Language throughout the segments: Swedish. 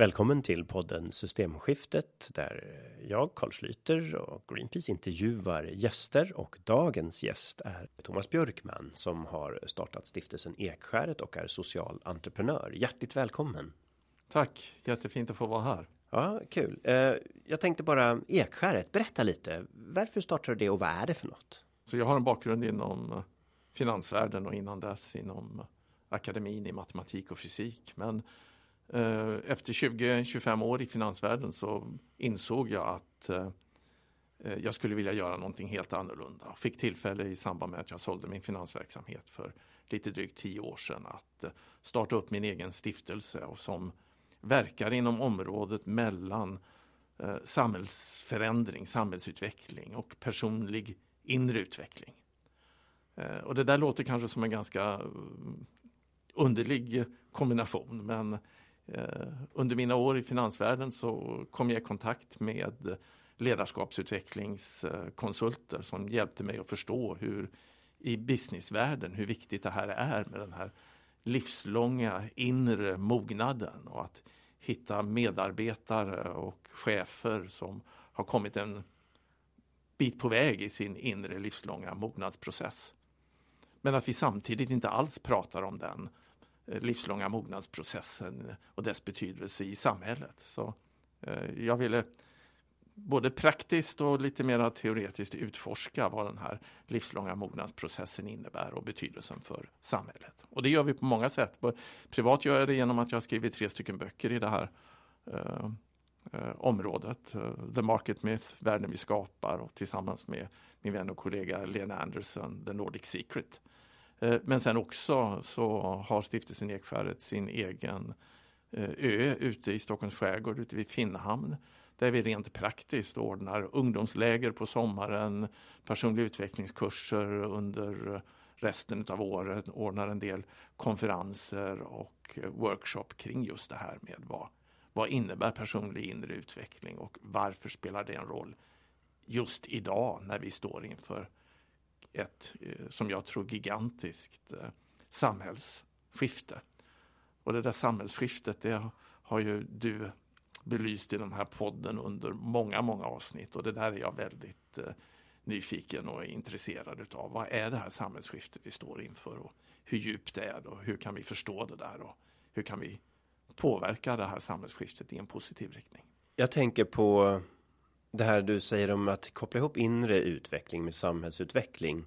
Välkommen till podden Systemskiftet där jag, Carl Schlyter och Greenpeace intervjuar gäster och dagens gäst är Thomas Björkman som har startat stiftelsen Ekskäret och är social entreprenör. Hjärtligt välkommen! Tack, jättefint att få vara här. Ja, kul. Eh, jag tänkte bara Ekskäret, berätta lite. Varför startade du det och vad är det för något? Så jag har en bakgrund inom eh, finansvärlden och innan dess inom akademin i matematik och fysik. Men Eh, Eh, efter 20-25 år i finansvärlden så insåg jag att eh, eh, jag skulle vilja göra någonting helt annorlunda. Fick tillfälle i samband med att jag sålde min finansverksamhet för lite drygt tio år sedan att starta upp min egen stiftelse och som verkar inom området mellan samhällsförändring, samhällsutveckling och personlig inre utveckling. Och det där låter kanske som en ganska mm, underlig kombination men Eh, under mina år i finansvärlden så kom jag i kontakt med ledarskapsutvecklingskonsulter som hjälpte mig att förstå hur i businessvärlden hur viktigt det här är med den här livslånga inre mognaden och att hitta medarbetare och chefer som har kommit en bit på väg i sin inre livslånga mognadsprocess. Men att vi samtidigt inte alls pratar om den Eh, Eh, livslånga mognadsprocessen och dess betydelse i samhället. Så eh, jag ville både praktiskt och lite mer teoretiskt utforska vad den här livslånga mognadsprocessen innebär och betydelsen för samhället. Och det gör vi på många sätt. Privat gör jag det genom att jag har skrivit tre stycken böcker i det här eh, eh, området. Eh, The Market Myth, Världen vi skapar och tillsammans med min vän och kollega Lena Anderson, The Nordic Secret. Eh, men sen också så har stiftelsen Ekskärret sin egen eh, ö ute i Stockholms skärgård, ute vid Finnhamn där vi rent praktiskt ordnar ungdomsläger på sommaren, personliga utvecklingskurser under resten av året, ordnar en del konferenser och eh, workshop kring just det här med vad, vad innebär personlig inre utveckling och varför spelar det en roll just idag när vi står inför ett, eh, som jag tror, gigantiskt eh, samhällsskifte. Och det där samhällsskiftet, det har ju du belyst i den här podden under många, många avsnitt och det där är jag väldigt eh, nyfiken och intresserad utav. Vad är det här samhällsskiftet vi står inför och hur djupt det är och hur kan vi förstå det där och hur kan vi påverka det här samhällsskiftet i en positiv riktning? Jag tänker på det här du säger om att koppla ihop inre utveckling med samhällsutveckling.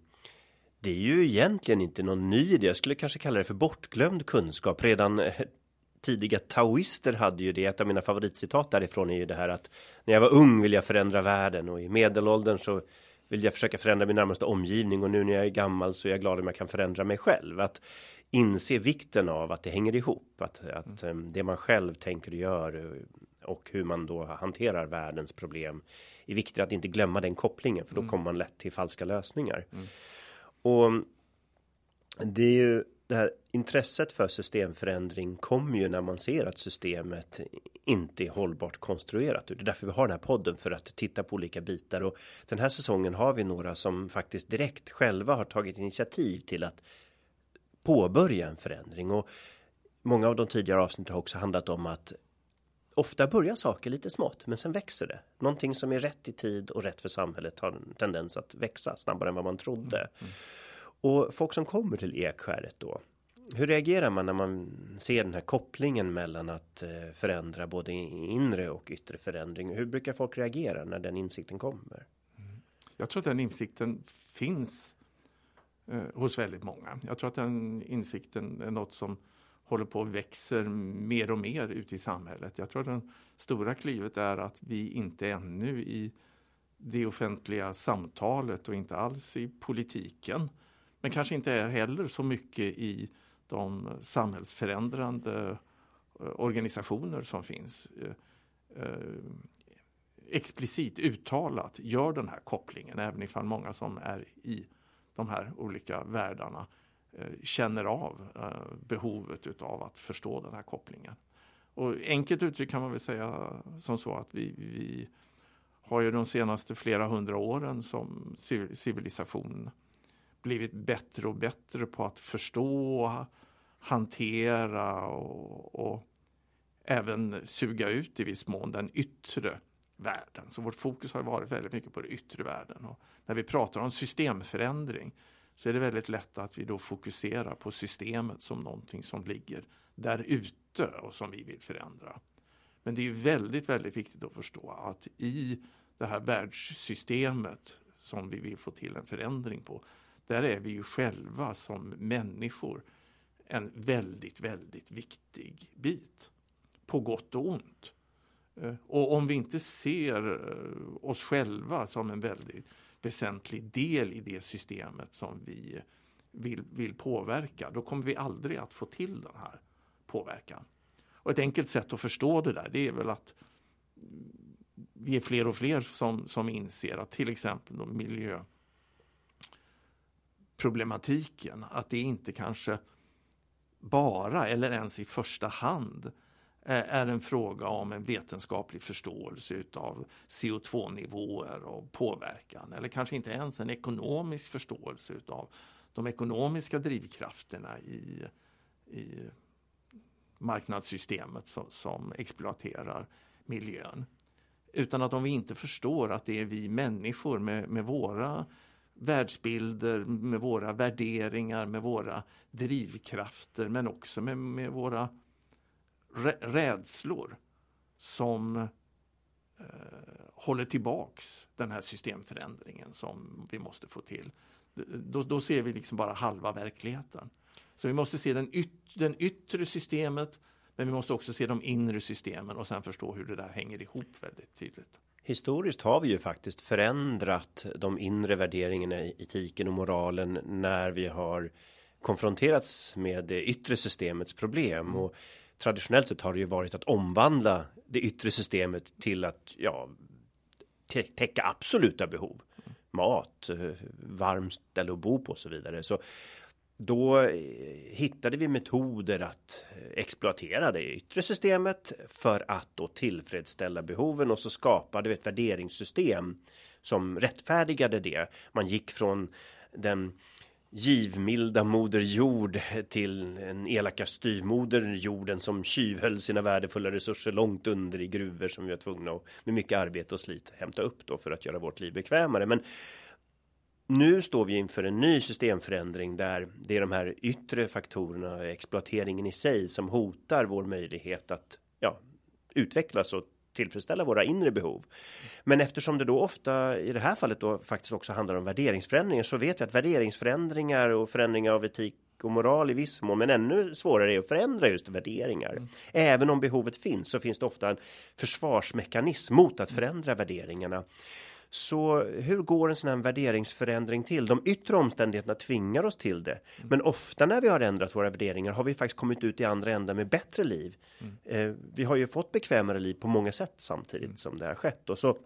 Det är ju egentligen inte någon ny idé. Jag skulle kanske kalla det för bortglömd kunskap. Redan eh, tidiga taoister hade ju det. Ett av mina favoritcitat därifrån är ju det här att när jag var ung ville jag förändra världen och i medelåldern så vill jag försöka förändra min närmaste omgivning och nu när jag är gammal så är jag glad om jag kan förändra mig själv. Att inse vikten av att det hänger ihop, att, att mm. det man själv tänker och gör och hur man då hanterar världens problem är viktigt att inte glömma den kopplingen för då mm. kommer man lätt till falska lösningar. Mm. Och det är ju det här intresset för systemförändring kommer ju när man ser att systemet inte är hållbart konstruerat. Det är därför vi har den här podden för att titta på olika bitar och den här säsongen har vi några som faktiskt direkt själva har tagit initiativ till att påbörja en förändring och många av de tidigare avsnitten har också handlat om att ofta börjar saker lite smått, men sen växer det. Någonting som är rätt i tid och rätt för samhället har en tendens att växa snabbare än vad man trodde. Mm. mm. Och folk som kommer till Ekskäret då. Hur reagerar man när man ser den här kopplingen mellan att eh, förändra både inre och yttre förändring? Hur brukar folk reagera när den insikten kommer? Mm. Jag tror att den insikten finns eh, hos väldigt många. Jag tror att den insikten är något som håller på och växer mer och mer ute i samhället. Jag tror att det stora klivet är att vi inte ännu i det offentliga samtalet och inte alls i politiken, men kanske inte heller så mycket i de samhällsförändrande eh, organisationer som finns eh, eh, explicit uttalat gör den här kopplingen, även ifall många som är i de här olika världarna Eh, Eh, känner av eh, behovet utav att förstå den här kopplingen. Och enkelt uttryckt kan man väl säga som så att vi, vi har ju de senaste flera hundra åren som civilisation blivit bättre och bättre på att förstå, hantera och, och även suga ut i viss mån den yttre världen. Så vårt fokus har varit väldigt mycket på den yttre världen. Och när vi pratar om systemförändring så är det väldigt lätt att vi då fokuserar på systemet som någonting som ligger där ute och som vi vill förändra. Men det är väldigt, väldigt viktigt att förstå att i det här världssystemet som vi vill få till en förändring på, där är vi ju själva som människor en väldigt, väldigt viktig bit. På gott och ont. Eh, och om vi inte ser eh, oss själva som en väldigt väsentlig del i det systemet som vi vill, vill påverka, då kommer vi aldrig att få till den här påverkan. Och ett enkelt sätt att förstå det där, det är väl att vi är fler och fler som, som inser att till exempel då miljöproblematiken, att det inte kanske bara eller ens i första hand Eh, är en fråga om en vetenskaplig förståelse utav CO2-nivåer och påverkan eller kanske inte ens en ekonomisk förståelse utav de ekonomiska drivkrafterna i, i marknadssystemet som, som exploaterar miljön. Utan att om vi inte förstår att det är vi människor med, med våra världsbilder, med våra värderingar, med våra drivkrafter men också med, med våra rädslor som eh, håller tillbaks den här systemförändringen som vi måste få till. Då, då ser vi liksom bara halva verkligheten. Så vi måste se den, yt, den yttre systemet men vi måste också se de inre systemen och sen förstå hur det där hänger ihop väldigt tydligt. Historiskt har vi ju faktiskt förändrat de inre värderingarna i etiken och moralen när vi har konfronterats med det yttre systemets problem mm. och traditionellt sett har det ju varit att omvandla det yttre systemet till att ja täcka absoluta behov. Mat, eh, varmt ställe att bo på och så vidare. Så då eh, hittade vi metoder att eh, exploatera det yttre systemet för att då tillfredsställa behoven och så skapade vi ett värderingssystem som rättfärdigade det. Man gick från den givmilda moder jord till en elaka styvmoder jorden som tjuvhöll sina värdefulla resurser långt under i gruvor som vi var tvungna att med mycket arbete och slit hämta upp då för att göra vårt liv bekvämare. Men nu står vi inför en ny systemförändring där det är de här yttre faktorerna, exploateringen i sig som hotar vår möjlighet att ja, utvecklas och tillfredsställa våra inre behov. Men eftersom det då ofta i det här fallet då faktiskt också handlar om värderingsförändringar så vet vi att värderingsförändringar och förändringar av etik och moral i viss mån, men ännu svårare är att förändra just värderingar. Mm. Även om behovet finns så finns det ofta en försvarsmekanism mot att förändra värderingarna. Så hur går en sån här värderingsförändring till? De yttre omständigheterna tvingar oss till det. Mm. Men ofta när vi har ändrat våra värderingar har vi faktiskt kommit ut i andra ändar med bättre liv. Mm. Eh, vi har ju fått bekvämare liv på många sätt samtidigt mm. som det har skett. Och så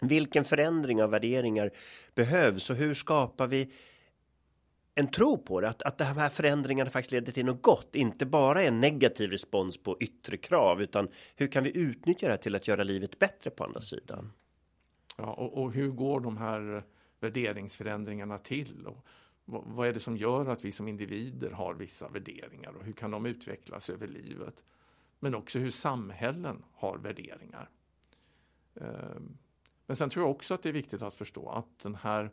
vilken förändring av värderingar behövs och hur skapar vi en tro på det, att, att de här förändringarna faktiskt leder till något gott, inte bara en negativ respons på yttre krav, utan hur kan vi utnyttja det till att göra livet bättre på andra sidan? Ja, och, och, hur går de här värderingsförändringarna till? Och vad är det som gör att vi som individer har vissa värderingar och hur kan de utvecklas över livet? Men också hur samhällen har värderingar. Ehm, men sen tror jag också att det är viktigt att förstå att den här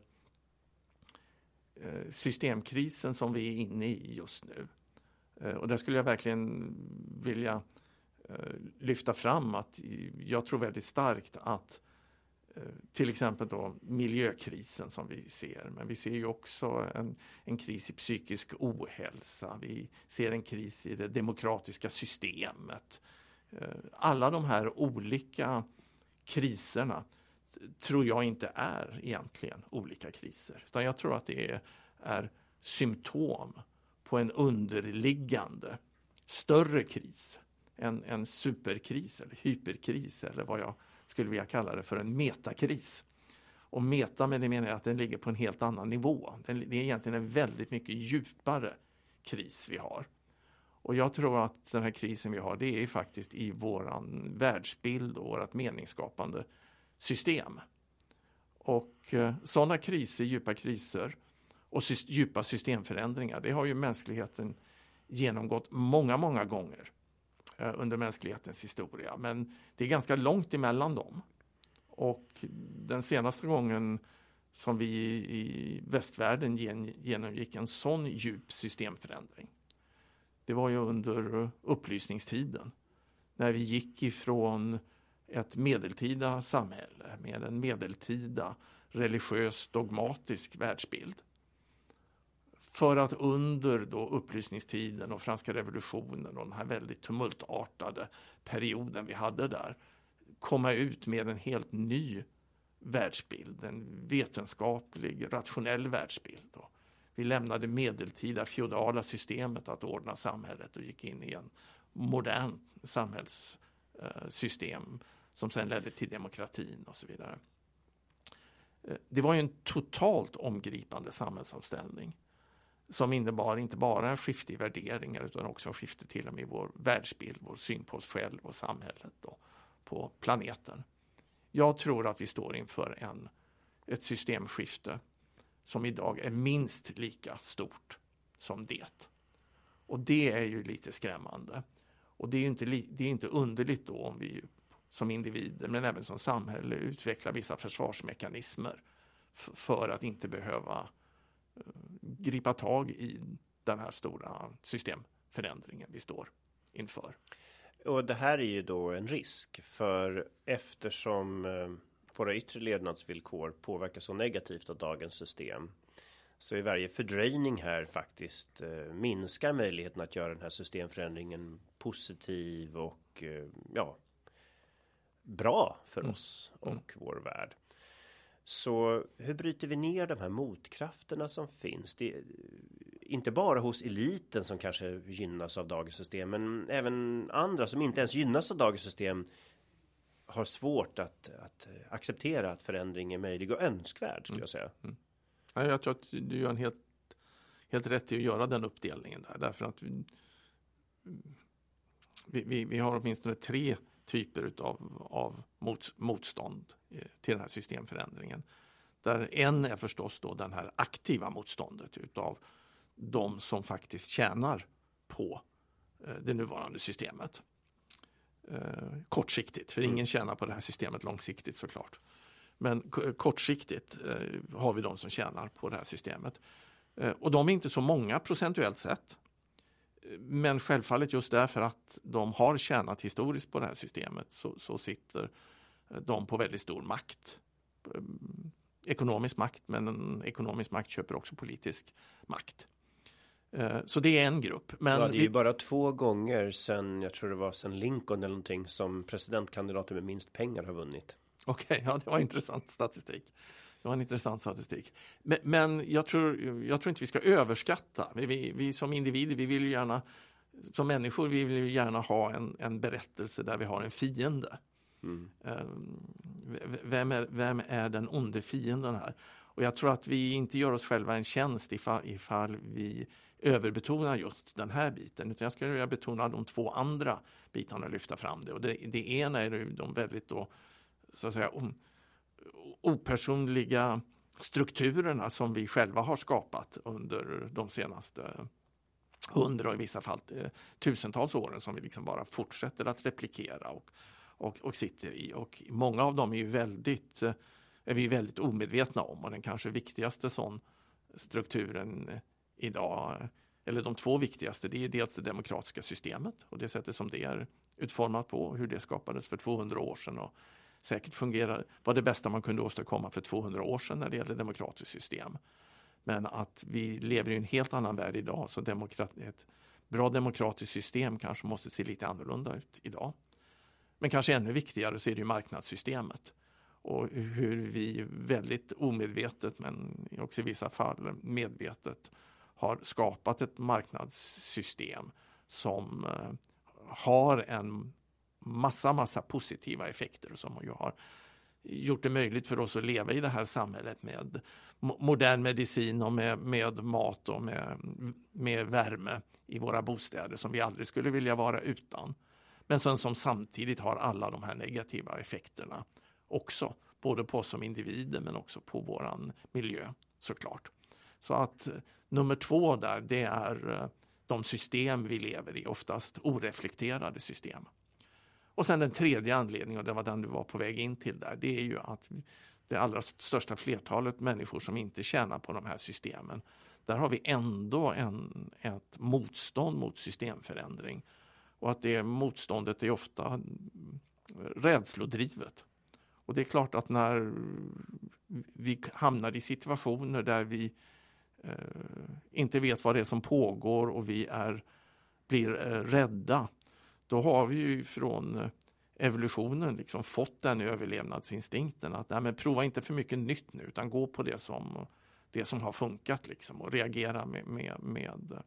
eh, systemkrisen som vi är inne i just nu. Eh, och där skulle jag verkligen vilja eh, lyfta fram att jag tror väldigt starkt att Eh, till exempel då miljökrisen som vi ser. Men vi ser ju också en, en kris i psykisk ohälsa. Vi ser en kris i det demokratiska systemet. Eh, alla de här olika kriserna tror jag inte är egentligen olika kriser. Utan jag tror att det är, är symptom på en underliggande större kris. En, en superkris eller hyperkris eller vad jag skulle vilja kalla det för en metakris. Och meta med det menar jag att den ligger på en helt annan nivå. det är egentligen en väldigt mycket djupare kris vi har. Och jag tror att den här krisen vi har det är faktiskt i våran världsbild och vårt meningsskapande system. Och eh, sådana kriser, djupa kriser och sy djupa systemförändringar, det har ju mänskligheten genomgått många, många gånger. Eh, under mänsklighetens historia. Men det är ganska långt emellan dem. Och den senaste gången som vi i västvärlden genomgick en sån djup systemförändring. Det var ju under upplysningstiden. När vi gick ifrån ett medeltida samhälle med en medeltida religiös dogmatisk världsbild. För att under då upplysningstiden och franska revolutionen och den här väldigt tumultartade perioden vi hade där komma ut med en helt ny världsbild, en vetenskaplig, rationell världsbild. Vi lämnade medeltida feodala systemet att ordna samhället och gick in i en modern samhällssystem eh, som sen ledde till demokratin och så vidare. Eh, det var ju en totalt omgripande samhällsomställning som innebar inte bara en skifte i värderingar utan också en skifte till och med i vår världsbild, vår syn på oss själva och samhället och på planeten. Jag tror att vi står inför en, ett systemskifte som idag är minst lika stort som det. Och det är ju lite skrämmande. Och det är inte, det är inte underligt då om vi som individer men även som samhälle utvecklar vissa försvarsmekanismer för att inte behöva gripa tag i den här stora systemförändringen vi står inför. Och det här är ju då en risk för eftersom eh, våra yttre levnadsvillkor påverkas så negativt av dagens system så är varje fördröjning här faktiskt eh, minskar möjligheten att göra den här systemförändringen positiv och eh, ja bra för mm. oss och mm. vår värld. Så hur bryter vi ner de här motkrafterna som finns? Det är inte bara hos eliten som kanske gynnas av dagens system, men även andra som inte ens gynnas av dagens system har svårt att, att acceptera att förändring är möjlig och önskvärd skulle mm. jag säga. Mm. Ja, jag tror att du gör en helt, helt rätt i att göra den uppdelningen där, därför att vi, vi, vi har åtminstone tre typer utav, av mot, motstånd eh, till den här systemförändringen. Där en är förstås då den här aktiva motståndet utav de som faktiskt tjänar på eh, det nuvarande systemet. Eh, kortsiktigt, för ingen mm. tjänar på det här systemet långsiktigt såklart. Men kortsiktigt har vi de som tjänar på det här systemet. Och de är inte så många procentuellt sett. Men självfallet just därför att de har tjänat historiskt på det här systemet så, så sitter de på väldigt stor makt. Ekonomisk makt, men en ekonomisk makt köper också politisk makt. Eh, så det är en grupp. Men ja, det är ju bara två gånger sen, jag tror det var sen Lincoln eller någonting, som presidentkandidater med minst pengar har vunnit. Okej, okay, ja det var intressant statistik. Det var en intressant statistik. Men, men jag, tror, jag tror inte vi ska överskatta. Vi, vi, vi, som individer, vi vill gärna, som människor, vi vill gärna ha en, en berättelse där vi har en fiende. Mm. Ehm, vem, är, vem är den onde fienden här? Och jag tror att vi inte gör oss själva en tjänst ifall, ifall vi överbetonar just den här biten. Utan jag skulle vilja betona de två andra bitarna och lyfta fram det. Och det, det ena är de väldigt då, så att säga, om, opersonliga strukturerna som vi själva har skapat under de senaste hundra och i vissa fall eh, tusentals åren som vi liksom bara fortsätter att replikera och, och, och sitter i. Och många av dem är, ju väldigt, eh, är vi väldigt omedvetna om och den kanske viktigaste sån strukturen eh, idag, eller de två viktigaste, det är dels det demokratiska systemet och det sättet som det är utformat på, hur det skapades för 200 år sedan och säkert fungerar, var det bästa man kunde åstadkomma för 200 år sedan när det gäller demokratiskt system. Men att vi lever i en helt annan värld idag så ett bra demokratiskt system kanske måste se lite annorlunda ut idag. Men kanske ännu viktigare så är det marknadssystemet och hur vi väldigt omedvetet men också i vissa fall medvetet har skapat ett marknadssystem som eh, har en massa, massa positiva effekter som ju har gjort det möjligt för oss att leva i det här samhället med modern medicin och med, med mat och med, med värme i våra bostäder som vi aldrig skulle vilja vara utan. Men som, som samtidigt har alla de här negativa effekterna också, både på oss som individer men också på våran miljö såklart. Så att eh, nummer två där, det är eh, de system vi lever i, oftast oreflekterade system. Och sen den tredje anledningen, och det var den du var på väg in till där, det är ju att det allra största flertalet människor som inte tjänar på de här systemen, där har vi ändå en, ett motstånd mot systemförändring. Och att det motståndet är ofta rädslodrivet. Och det är klart att när vi hamnar i situationer där vi eh, inte vet vad det är som pågår och vi är, blir eh, rädda, då har vi ju från eh, evolutionen liksom fått den överlevnadsinstinkten att nej, men prova inte för mycket nytt nu utan gå på det som, det som har funkat liksom och reagera med, med, med,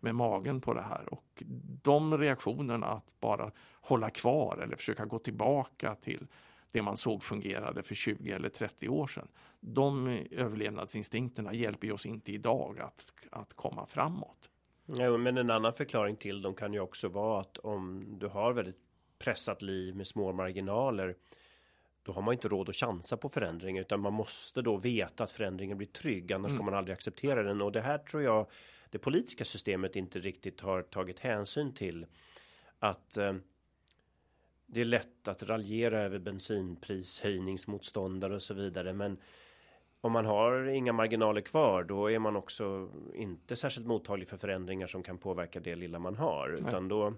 med magen på det här. Och de reaktionerna att bara hålla kvar eller försöka gå tillbaka till det man såg fungerade för 20 eller 30 år sedan. De eh, överlevnadsinstinkterna hjälper oss inte idag att, att komma framåt. Ja, men en annan förklaring till dem kan ju också vara att om du har väldigt pressat liv med små marginaler då har man inte råd att chansa på förändring utan man måste då veta att förändringen blir trygg annars mm. kommer man aldrig acceptera den och det här tror jag det politiska systemet inte riktigt har tagit hänsyn till att eh, det är lätt att raljera över bensinprishöjningsmotståndare och så vidare men om man har inga marginaler kvar då är man också inte särskilt mottaglig för förändringar som kan påverka det lilla man har Nej. utan då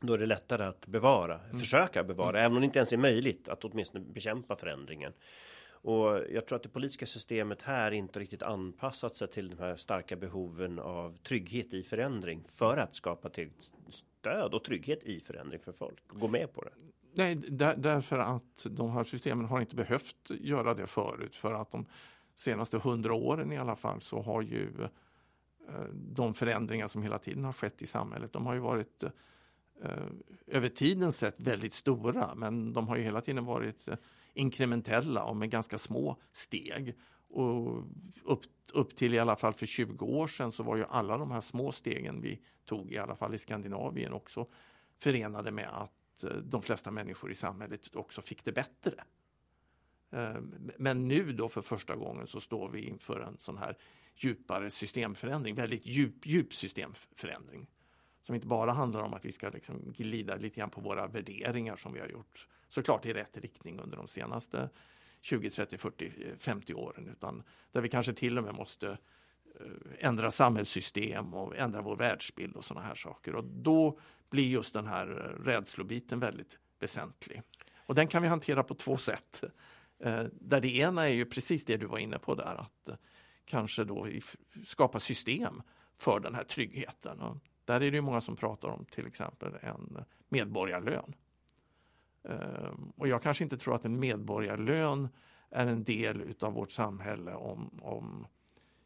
då är det lättare att bevara, mm. försöka bevara, mm. även om det inte ens är möjligt att åtminstone bekämpa förändringen. Och jag tror att det politiska systemet här inte riktigt anpassat sig till de här starka behoven av trygghet i förändring för att skapa till stöd och trygghet i förändring för folk. Gå med på det. Nej, där, därför att de här systemen har inte behövt göra det förut för att de senaste hundra åren i alla fall så har ju eh, de förändringar som hela tiden har skett i samhället, de har ju varit eh, över tiden sett väldigt stora men de har ju hela tiden varit eh, inkrementella och med ganska små steg. Och upp, upp till i alla fall för 20 år sedan så var ju alla de här små stegen vi tog i alla fall i Skandinavien också förenade med att Eh, de flesta människor i samhället också fick det bättre. Ehm, men nu då för första gången så står vi inför en sån här djupare systemförändring, väldigt djup, djup systemförändring. Som inte bara handlar om att vi ska liksom glida lite grann på våra värderingar som vi har gjort såklart i rätt riktning under de senaste 20, 30, 40, 50 åren utan där vi kanske till och med måste ändra samhällssystem och ändra vår världsbild och sådana här saker. Och då blir just den här eh, rädslobiten väldigt väsentlig. Och den kan vi hantera på två sätt. Eh, där det ena är ju precis det du var inne på där, att eh, kanske då skapa system för den här tryggheten. Och där är det många som pratar om till exempel en medborgarlön. Ehm, och jag kanske inte tror att en medborgarlön är en del utav vårt samhälle om, om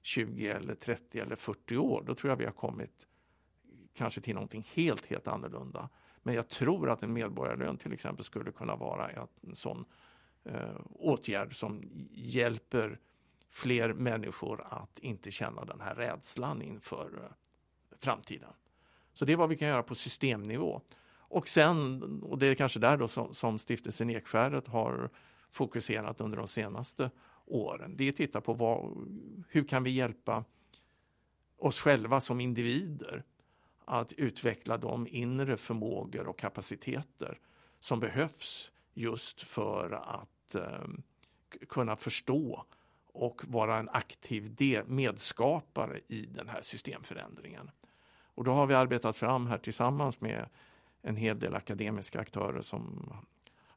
20 eller 30 eller 40 år. Då tror jag vi har kommit kanske till någonting helt, helt annorlunda. Men jag tror att en medborgarlön till exempel skulle kunna vara en sån eh, åtgärd som hjälper fler människor att inte känna den här rädslan inför eh, framtiden. Så det är vad vi kan göra på systemnivå. Och sen, och det är kanske där då som, som stiftelsen Ekskäret har fokuserat under de senaste åren, det är att titta på vad, hur kan vi hjälpa oss själva som individer att utveckla de inre förmågor och kapaciteter som behövs just för att eh, kunna förstå och vara en aktiv medskapare i den här systemförändringen. Och då har vi arbetat fram här tillsammans med en hel del akademiska aktörer som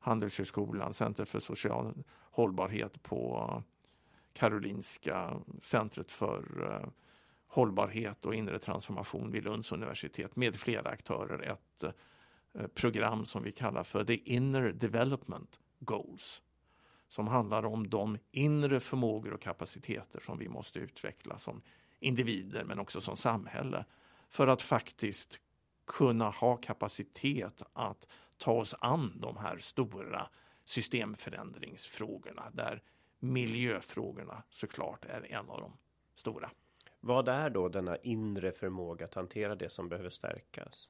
Handelshögskolan, Center för social hållbarhet på Karolinska, Centret för eh, hållbarhet och inre transformation vid Lunds universitet med flera aktörer. Ett eh, program som vi kallar för The Inner Development Goals som handlar om de inre förmågor och kapaciteter som vi måste utveckla som individer men också som samhälle för att faktiskt kunna ha kapacitet att ta oss an de här stora systemförändringsfrågorna där miljöfrågorna såklart är en av de stora. Vad är då denna inre förmåga att hantera det som behöver stärkas?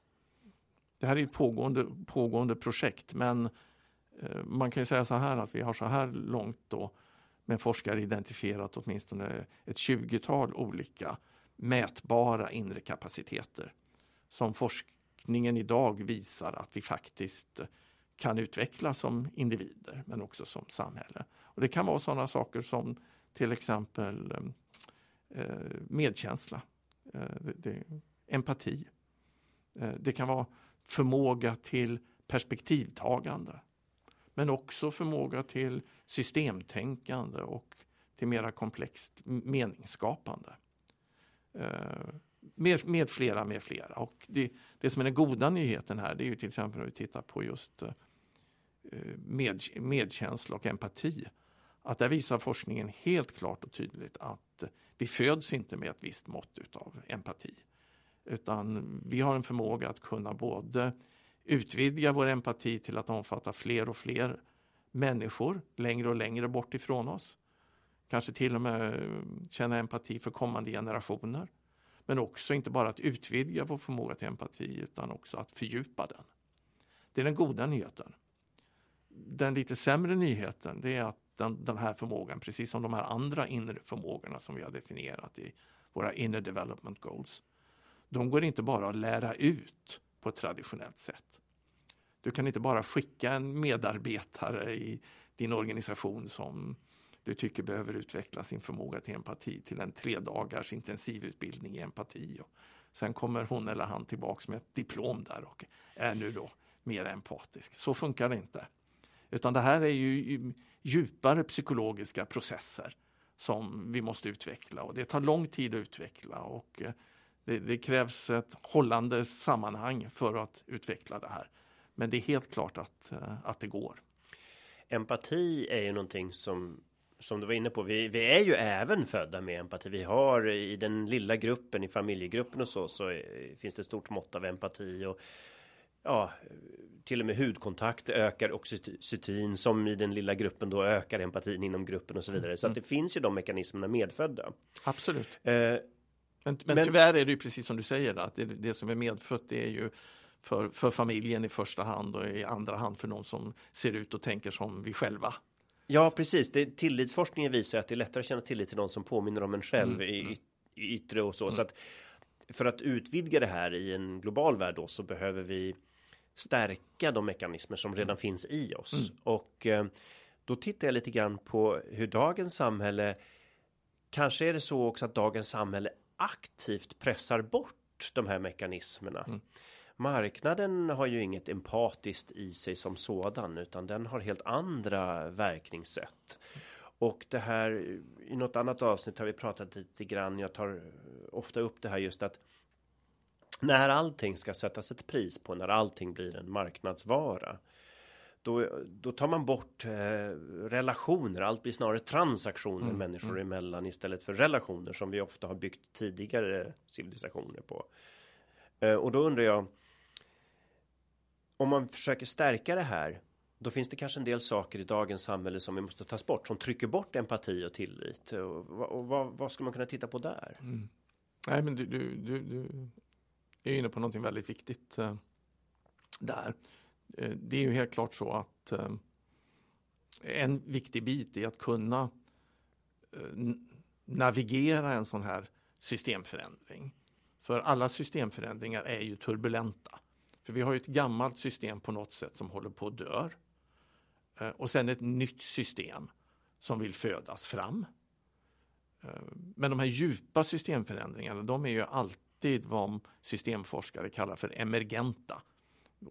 Det här är ett pågående, pågående projekt men eh, man kan säga så här att vi har så här långt då med forskare identifierat åtminstone ett 20-tal olika mätbara inre kapaciteter som forskningen idag visar att vi faktiskt kan utvecklas som individer men också som samhälle. Och Det kan vara sådana saker som till exempel eh, eh, medkänsla, eh, det, det, empati. Eh, det kan vara förmåga till perspektivtagande men också förmåga till systemtänkande och till mera komplext meningsskapande. Eh, med, med, flera, med flera. Och det, det som är den goda nyheten här det är ju till exempel när vi tittar på just eh, med, medkänsla och empati. Att där visar forskningen helt klart och tydligt att vi föds inte med ett visst mått utav empati. Utan vi har en förmåga att kunna både utvidga vår empati till att omfatta fler och fler människor längre och längre bort ifrån oss. Kanske till och med känna empati för kommande generationer. Men också inte bara att utvidga vår förmåga till empati utan också att fördjupa den. Det är den goda nyheten. Den lite sämre nyheten det är att den, den här förmågan, precis som de här andra inre förmågorna som vi har definierat i våra inner development goals, de går inte bara att lära ut på ett traditionellt sätt. Du kan inte bara skicka en medarbetare i din organisation som du tycker behöver utveckla sin förmåga till empati till en tre dagars intensivutbildning i empati. Och sen kommer hon eller han tillbaks med ett diplom där och är nu då mer empatisk. Så funkar det inte. Utan det här är ju djupare psykologiska processer som vi måste utveckla och det tar lång tid att utveckla och eh, det, det, krävs ett hållande sammanhang för att utveckla det här. Men det är helt klart att, eh, att det går. Empati är ju någonting som som du var inne på, vi, vi, är ju även födda med empati. Vi har i den lilla gruppen, i familjegruppen och så, så finns det ett stort mått av empati och ja, till och med hudkontakt ökar oxytocin som i den lilla gruppen då ökar empatin inom gruppen och så vidare. Så att mm. det finns ju de mekanismerna medfödda. Absolut. Eh, men, men, men, tyvärr är det ju precis som du säger att det, det som är medfött det är ju för, för familjen i första hand och i andra hand för någon som ser ut och tänker som vi själva. Ja, precis. Det, tillitsforskningen visar att det är lättare att känna tillit till någon som påminner om en själv mm. i, mm. i yttre och så. Mm. så att för att utvidga det här i en global värld då så behöver vi stärka de mekanismer som redan mm. finns i oss. Mm. Och eh, då tittar jag lite grann på hur dagens samhälle Kanske är det så också att dagens samhälle aktivt pressar bort de här mekanismerna. Mm. Marknaden har ju inget empatiskt i sig som sådan utan den har helt andra verkningssätt. Och det här i något annat avsnitt har vi pratat lite grann. Jag tar ofta upp det här just att när allting ska sättas ett pris på, när allting blir en marknadsvara. Då, då tar man bort eh, relationer, allt blir snarare transaktioner mm, människor mm. emellan istället för relationer som vi ofta har byggt tidigare civilisationer på. Eh, och då undrar jag, om man försöker stärka det här, då finns det kanske en del saker i dagens samhälle som vi måste ta bort, som trycker bort empati och tillit. Och, och vad, vad ska man kunna titta på där? Mm. Nej, men du, du, du, du är inne på någonting väldigt viktigt eh, där. Eh, det är ju helt klart så att eh, en viktig bit är att kunna eh, navigera en sån här systemförändring. För alla systemförändringar är ju turbulenta. För vi har ju ett gammalt system på något sätt som håller på att dö. Eh, och sen ett nytt system som vill födas fram. Eh, men de här djupa systemförändringarna, de är ju alltid vad systemforskare kallar för emergenta.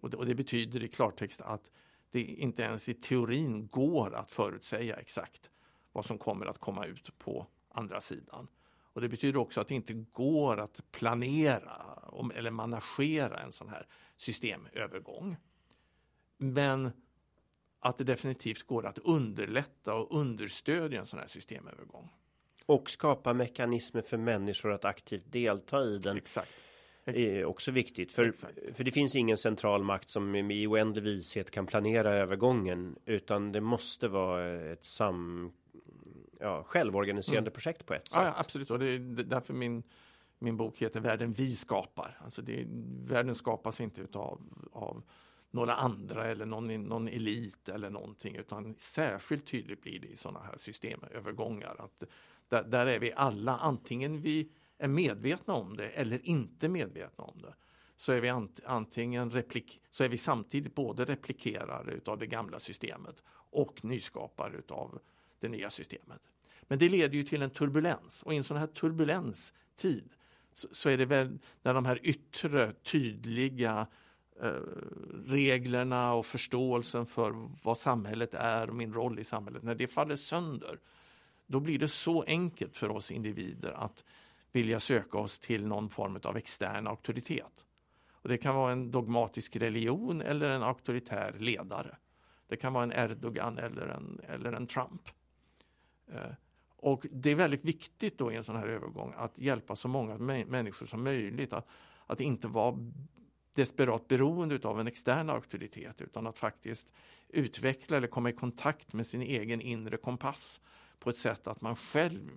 Och det, och det betyder i klartext att det inte ens i teorin går att förutsäga exakt vad som kommer att komma ut på andra sidan. Och Det betyder också att det inte går att planera eller managera en sån här systemövergång. Men att det definitivt går att underlätta och understödja en sån här systemövergång. Och skapa mekanismer för människor att aktivt delta i den. Exakt. är också viktigt. För, för det finns ingen central makt som i oändlig vishet kan planera övergången. Utan det måste vara ett sam, ja, självorganiserande mm. projekt på ett sätt. Ja, absolut. Och det är därför min min bok heter Världen vi skapar. Alltså det, världen skapas inte utav, av några andra eller någon, någon elit eller någonting utan särskilt tydligt blir det i sådana här systemövergångar. Att där, där är vi alla, antingen vi är medvetna om det eller inte medvetna om det så är vi antingen replik så är vi samtidigt både replikerare utav det gamla systemet och nyskapare utav det nya systemet. Men det leder ju till en turbulens och i en sån här turbulenstid så, så är det väl när de här yttre tydliga eh, reglerna och förståelsen för vad samhället är och min roll i samhället, när det faller sönder, då blir det så enkelt för oss individer att vilja söka oss till någon form av extern auktoritet. Och det kan vara en dogmatisk religion eller en auktoritär ledare. Det kan vara en Erdogan eller en, eller en Trump. Eh, och det är väldigt viktigt då i en sån här övergång att hjälpa så många människor som möjligt att, att inte vara desperat beroende av en extern auktoritet utan att faktiskt utveckla eller komma i kontakt med sin egen inre kompass på ett sätt att man själv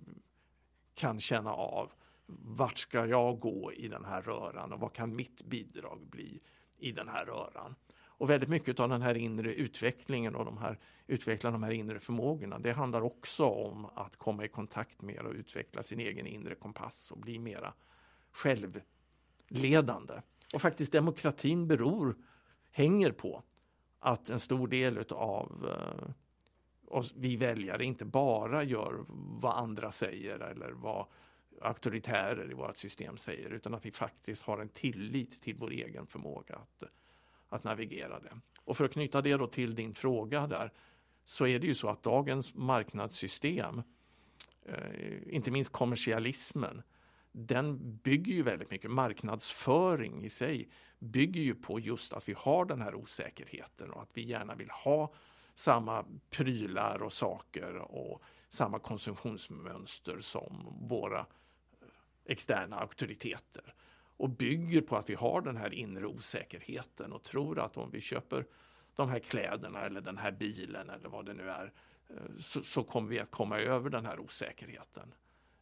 kan känna av vart ska jag gå i den här röran och vad kan mitt bidrag bli i den här röran? Och väldigt mycket av den här inre utvecklingen och de här, utveckla de här inre förmågorna, det handlar också om att komma i kontakt med och utveckla sin egen inre kompass och bli mera självledande. Och faktiskt demokratin beror, hänger på att en stor del av eh, oss, vi väljare inte bara gör vad andra säger eller vad auktoritärer i vårt system säger utan att vi faktiskt har en tillit till vår egen förmåga att, att navigera det. Och för att knyta det då till din fråga där så är det ju så att dagens marknadssystem, eh, inte minst kommersialismen, den bygger ju väldigt mycket, marknadsföring i sig bygger ju på just att vi har den här osäkerheten och att vi gärna vill ha samma prylar och saker och samma konsumtionsmönster som våra eh, externa auktoriteter och bygger på att vi har den här inre osäkerheten och tror att om vi köper de här kläderna eller den här bilen eller vad det nu är eh, så, så kommer vi att komma över den här osäkerheten.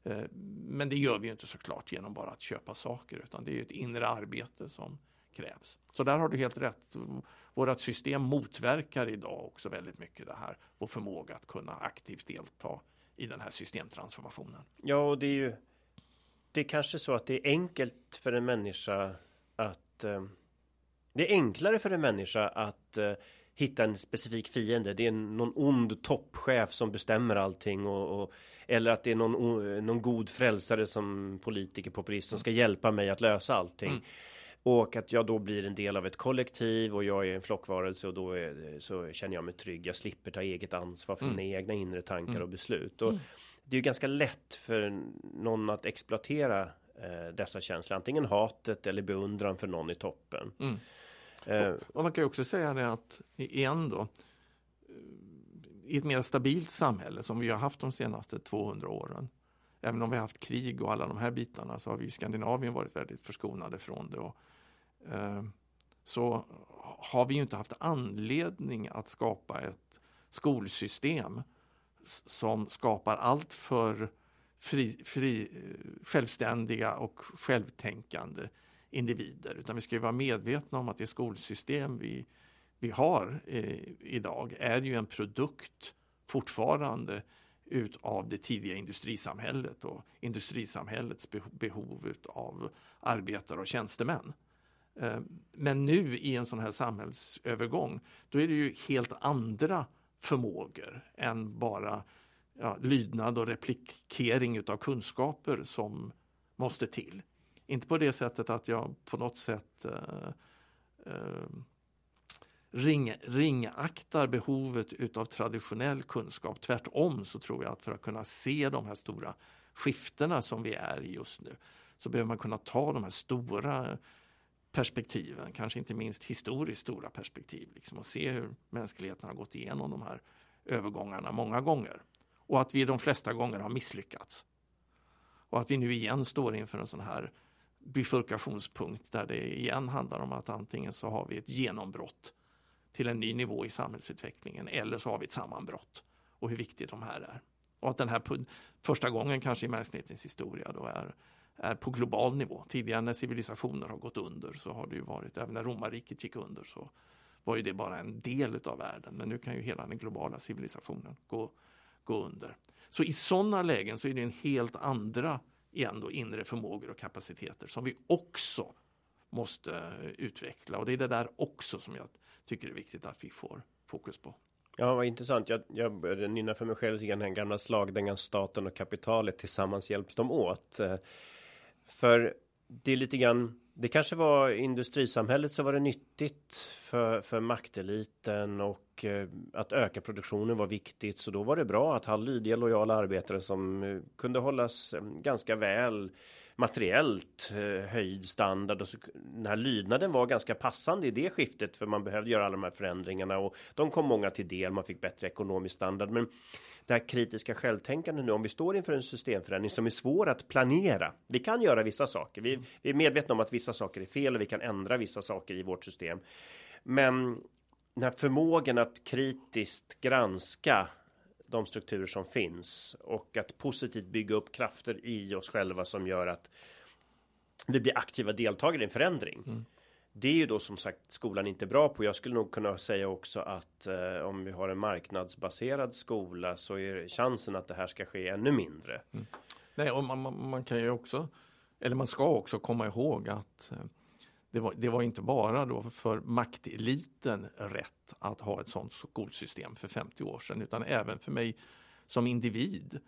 Eh, men det gör vi inte såklart genom bara att köpa saker utan det är ett inre arbete som krävs. Så där har du helt rätt. Vårt system motverkar idag också väldigt mycket det här, vår förmåga att kunna aktivt delta i den här systemtransformationen. Ja, och det är ju det är kanske så att det är enkelt för en människa att eh, det är enklare för en människa att eh, hitta en specifik fiende. Det är någon ond toppchef som bestämmer allting och, och eller att det är någon, någon god frälsare som politiker populist som ska hjälpa mig att lösa allting. Mm. Och att jag då blir en del av ett kollektiv och jag är en flockvarelse och då är, så känner jag mig trygg. Jag slipper ta eget ansvar för mm. mina egna inre tankar mm. och beslut. Och, mm det är ju ganska lätt för någon att exploatera eh, dessa känslor. Antingen hatet eller beundran för någon i toppen. Mm. Eh, och, och, man kan ju också säga det att igen då i ett mer stabilt samhälle som vi har haft de senaste 200 åren. Även om vi har haft krig och alla de här bitarna så har vi i Skandinavien varit väldigt förskonade från det. Och, eh, så har vi ju inte haft anledning att skapa ett skolsystem som skapar allt för fri, fri, eh, självständiga och självtänkande individer. Utan vi ska vara medvetna om att det skolsystem vi, vi har eh, idag är ju en produkt fortfarande utav det tidiga industrisamhället och industrisamhällets behov av arbetare och tjänstemän. Eh, men nu i en sån här samhällsövergång, då är det ju helt andra förmågor än bara ja, lydnad och replikering utav kunskaper som måste till. Inte på det sättet att jag på något sätt eh, eh, ring, ringaktar behovet utav traditionell kunskap. Tvärtom så tror jag att för att kunna se de här stora skiftena som vi är i just nu så behöver man kunna ta de här stora perspektiven, kanske inte minst historiskt stora perspektiv, liksom, och se hur mänskligheten har gått igenom de här övergångarna många gånger. Och att vi de flesta gånger har misslyckats. Och att vi nu igen står inför en sån här bifurkationspunkt där det igen handlar om att antingen så har vi ett genombrott till en ny nivå i samhällsutvecklingen eller så har vi ett sammanbrott och hur viktigt de här är. Och att den här första gången kanske i mänsklighetens historia då är är på global nivå. Tidigare när civilisationer har gått under så har det ju varit, även när romarriket gick under så var ju det bara en del av världen. Men nu kan ju hela den globala civilisationen gå, gå under. Så i sådana lägen så är det en helt andra igen då inre förmågor och kapaciteter som vi också måste utveckla. Och det är det där också som jag tycker är viktigt att vi får fokus på. Ja, vad intressant. Jag, jag började nynna för mig själv igen den gamla slagdängan staten och kapitalet tillsammans hjälps de åt. För det är lite grann det kanske var industrisamhället så var det nyttigt för, för makteliten och eh, att öka produktionen var viktigt. Så då var det bra att ha lydiga lojala arbetare som eh, kunde hållas eh, ganska väl materiellt eh, höjd standard och så den här lydnaden var ganska passande i det skiftet för man behövde göra alla de här förändringarna och de kom många till del. Man fick bättre ekonomisk standard, men det här kritiska självtänkandet nu om vi står inför en systemförändring som är svår att planera. Vi kan göra vissa saker. Vi, vi är medvetna om att vissa saker är fel och vi kan ändra vissa saker i vårt system. Men den här förmågan att kritiskt granska de strukturer som finns och att positivt bygga upp krafter i oss själva som gör att vi blir aktiva deltagare i en förändring. Mm. Det är ju då som sagt skolan inte bra på. Jag skulle nog kunna säga också att eh, om vi har en marknadsbaserad skola så är chansen att det här ska ske ännu mindre. Mm. Nej, och man, man, man, kan ju också, eller man ska också komma ihåg att eh, det var, det var, inte bara då för makteliten rätt att ha ett sådant skolsystem för 50 år sedan utan även för mig som individ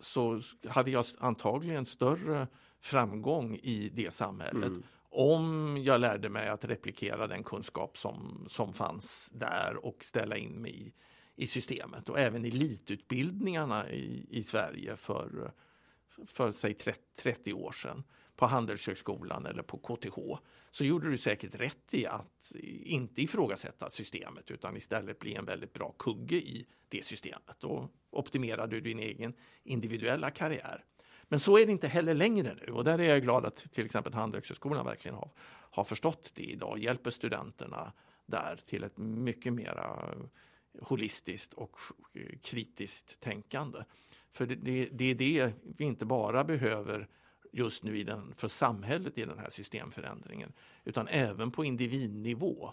så hade jag antagligen större framgång i det samhället mm. om jag lärde mig att replikera den kunskap som, som fanns där och ställa in mig i, i systemet och även elitutbildningarna i, i Sverige för, för säg 30, 30 år sedan på Handelshögskolan eller på KTH så gjorde du säkert rätt i att inte ifrågasätta systemet utan istället bli en väldigt bra kugge i det systemet. Då optimerar du din egen individuella karriär. Men så är det inte heller längre nu och där är jag glad att till exempel Handelshögskolan verkligen har, har förstått det idag, och hjälper studenterna där till ett mycket mera holistiskt och kritiskt tänkande. För det, det, det är det vi inte bara behöver just nu i den, för samhället i den här systemförändringen utan även på individnivå.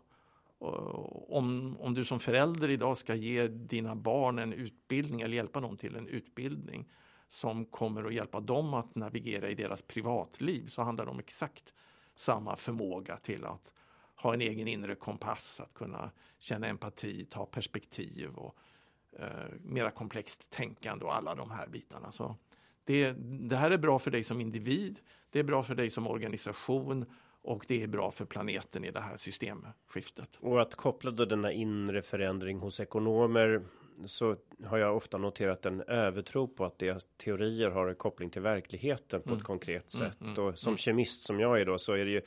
Om, om du som förälder idag ska ge dina barn en utbildning eller hjälpa dem till en utbildning som kommer att hjälpa dem att navigera i deras privatliv så handlar det om exakt samma förmåga till att ha en egen inre kompass, att kunna känna empati, ta perspektiv och eh, mera komplext tänkande och alla de här bitarna. Så det, det här är bra för dig som individ, det är bra för dig som organisation och det är bra för planeten i det här systemskiftet. Och att koppla då denna inre förändring hos ekonomer så har jag ofta noterat en övertro på att deras teorier har en koppling till verkligheten på mm. ett konkret mm, sätt. Mm, mm, och som mm. kemist som jag är då så är det ju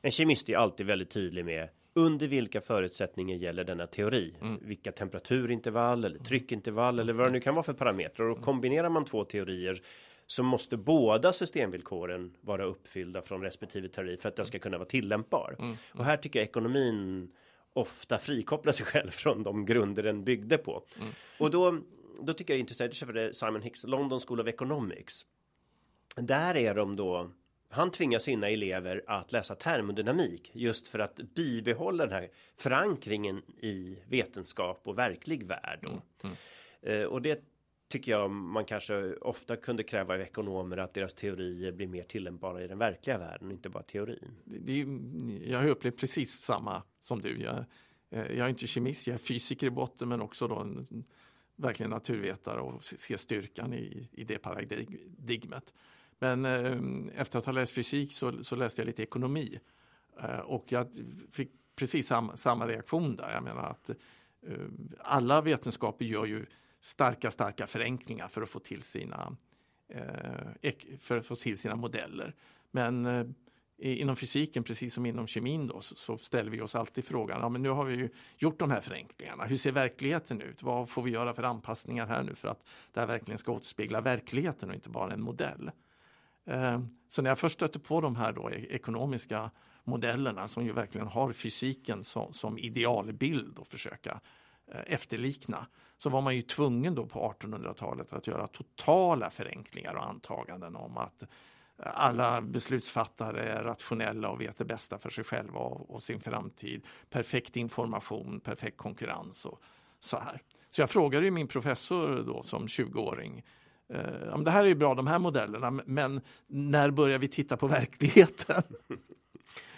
en kemist är alltid väldigt tydlig med under vilka förutsättningar gäller denna teori? Mm. Vilka temperaturintervall eller tryckintervall eller vad det nu kan vara för parametrar och kombinerar man två teorier så måste båda systemvillkoren vara uppfyllda från respektive teori för att den ska kunna vara tillämpbar. Mm. Och här tycker jag ekonomin ofta frikopplar sig själv från de grunder den byggde på. Mm. Och då, då tycker jag det är intressant, för Simon Hicks London School of Economics. Där är de då han tvingar sina elever att läsa termodynamik just för att bibehålla den här förankringen i vetenskap och verklig värld. Mm. Mm. Eh, och det tycker jag man kanske ofta kunde kräva av ekonomer att deras teorier blir mer tillämpbara i den verkliga världen, inte bara teorin. Det, jag har upplevt precis samma som du. Jag, eh, jag är inte kemist, jag är fysiker i botten men också då en, verkligen naturvetare och ser styrkan i, i det paradigmet. Men eh, efter att ha läst fysik så, så läste jag lite ekonomi eh, och jag fick precis samma, samma reaktion där. Jag menar att eh, alla vetenskaper gör ju starka, starka förenklingar för att få till sina, eh, för att få till sina modeller. Men eh, inom fysiken, precis som inom kemin då, så, så, ställer vi oss alltid frågan, ja men nu har vi ju gjort de här förenklingarna, hur ser verkligheten ut? Vad får vi göra för anpassningar här nu för att det här verkligen ska återspegla verkligheten och inte bara en modell? Ehm, så när jag först stötte på de här då e-, ekonomiska modellerna som ju verkligen har fysiken som, som idealbild att försöka eh, efterlikna så var man ju tvungen då på 1800-talet att göra totala förenklingar och antaganden om att eh, alla beslutsfattare är rationella och vet det bästa för sig själva och, och sin framtid. Perfekt information, perfekt konkurrens och så här. Så jag frågade min professor då som 20-åring eh, det här är ju bra de här modellerna men när börjar vi titta på verkligheten?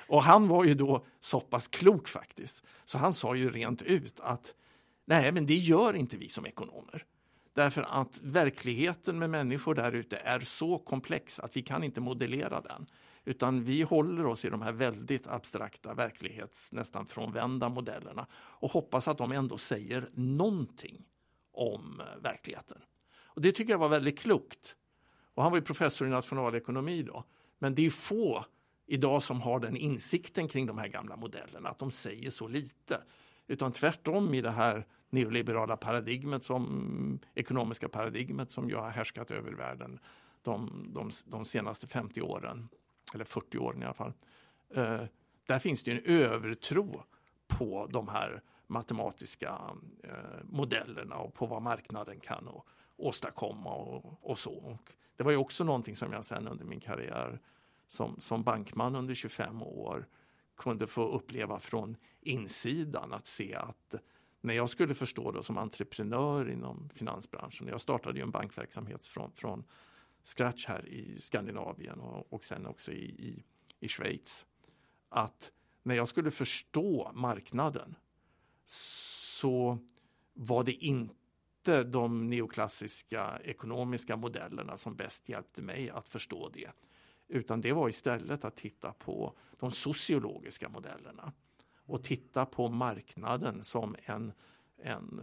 Och han var ju då så pass klok faktiskt, så han sa ju rent ut att nej, men det gör inte vi som ekonomer. Därför att verkligheten med människor där ute är så komplex att vi kan inte modellera den. Utan vi håller oss i de här väldigt abstrakta verklighets nästan frånvända modellerna och hoppas att de ändå säger någonting om eh, verkligheten. Och Det tycker jag var väldigt klokt. Och han var ju professor i nationalekonomi då. Men det är få idag som har den insikten kring de här gamla modellerna, att de säger så lite. Utan tvärtom i det här neoliberala paradigmet, som ekonomiska paradigmet som ju har härskat över världen de, de, de senaste 50 åren, eller 40 åren i alla fall. Eh, där finns det en övertro på de här matematiska eh, modellerna och på vad marknaden kan och, åstadkomma och, och så. Och det var ju också någonting som jag sen under min karriär som, som bankman under 25 år kunde få uppleva från insidan att se att när jag skulle förstå då som entreprenör inom finansbranschen, jag startade ju en bankverksamhet från, från scratch här i Skandinavien och, och sen också i, i, i Schweiz, att när jag skulle förstå marknaden så var det inte inte de neoklassiska ekonomiska modellerna som bäst hjälpte mig att förstå det. Utan det var istället att titta på de sociologiska modellerna och titta på marknaden som en, en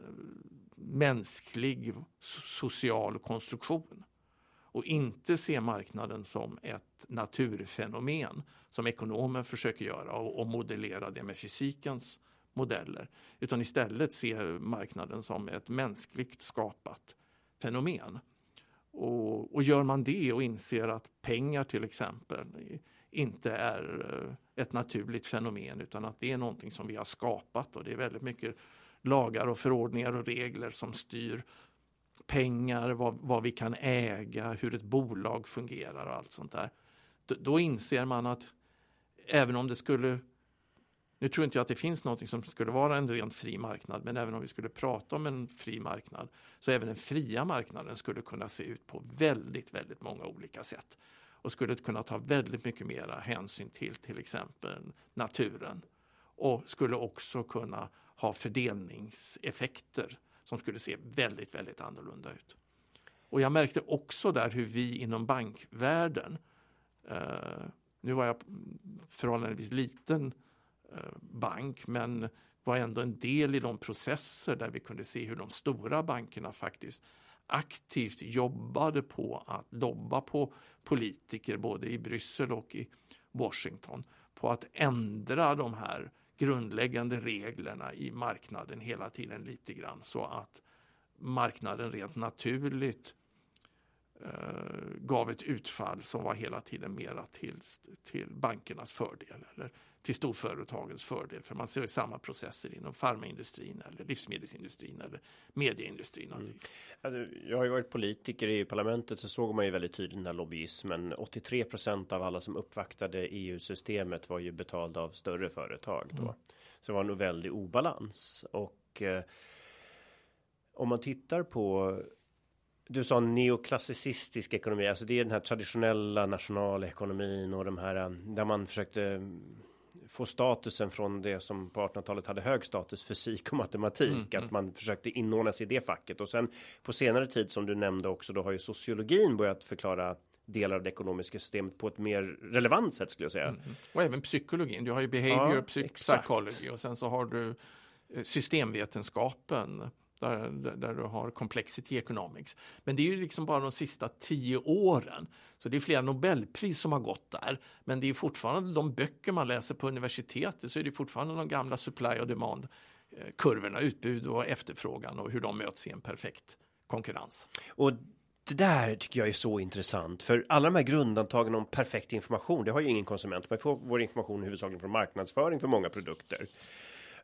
mänsklig social konstruktion. Och inte se marknaden som ett naturfenomen som ekonomer försöker göra och, och modellera det med fysikens modeller. Utan istället se marknaden som ett mänskligt skapat fenomen. Och, och gör man det och inser att pengar till exempel inte är eh, ett naturligt fenomen utan att det är någonting som vi har skapat och det är väldigt mycket lagar och förordningar och regler som styr pengar, vad, vad vi kan äga, hur ett bolag fungerar och allt sånt där. Då, då inser man att även om det skulle nu tror inte jag att det finns något som skulle vara en rent fri marknad, men även om vi skulle prata om en fri marknad, så även den fria marknaden skulle kunna se ut på väldigt, väldigt många olika sätt och skulle kunna ta väldigt mycket mera hänsyn till till exempel naturen och skulle också kunna ha fördelningseffekter som skulle se väldigt, väldigt annorlunda ut. Och jag märkte också där hur vi inom bankvärlden, eh, nu var jag förhållandevis liten Eh, Eh, bank men var ändå en del i de processer där vi kunde se hur de stora bankerna faktiskt aktivt jobbade på att lobba på politiker både i Bryssel och i Washington på att ändra de här grundläggande reglerna i marknaden hela tiden lite grann så att marknaden rent naturligt gav ett utfall som var hela tiden mera till, till bankernas fördel eller till storföretagens fördel. För man ser samma processer inom farmaindustrin eller livsmedelsindustrin eller medieindustrin. Mm. Alltså, jag har ju varit politiker i parlamentet så såg man ju väldigt tydligt den här lobbyismen. 83 procent av alla som uppvaktade EU-systemet var ju betalda av större företag då. Mm. Så det var nog väldigt obalans och eh, om man tittar på du sa neoklassicistisk ekonomi, alltså det är den här traditionella nationalekonomin och de här eh, där man försökte få statusen från det som på 1800-talet hade hög status fysik och matematik, mm, att mm. man försökte inordna sig i det facket och sen på senare tid som du nämnde också, då har ju sociologin börjat förklara delar av det ekonomiska systemet på ett mer relevant sätt skulle jag säga. Mm. Och även psykologin. Du har ju behavior ja, psychology och sen så har du eh, systemvetenskapen där, där du har complexity economics. Men det är ju liksom bara de sista tio åren. Så det är flera Nobelpris som har gått där. Men det är fortfarande de böcker man läser på universitetet så är det fortfarande de gamla supply och demand eh, kurvorna, utbud och efterfrågan och hur de möts i en perfekt konkurrens. Och det där tycker jag är så intressant för alla de här grundantagen om perfekt information. Det har ju ingen konsument. Man får vår information huvudsakligen från marknadsföring för många produkter.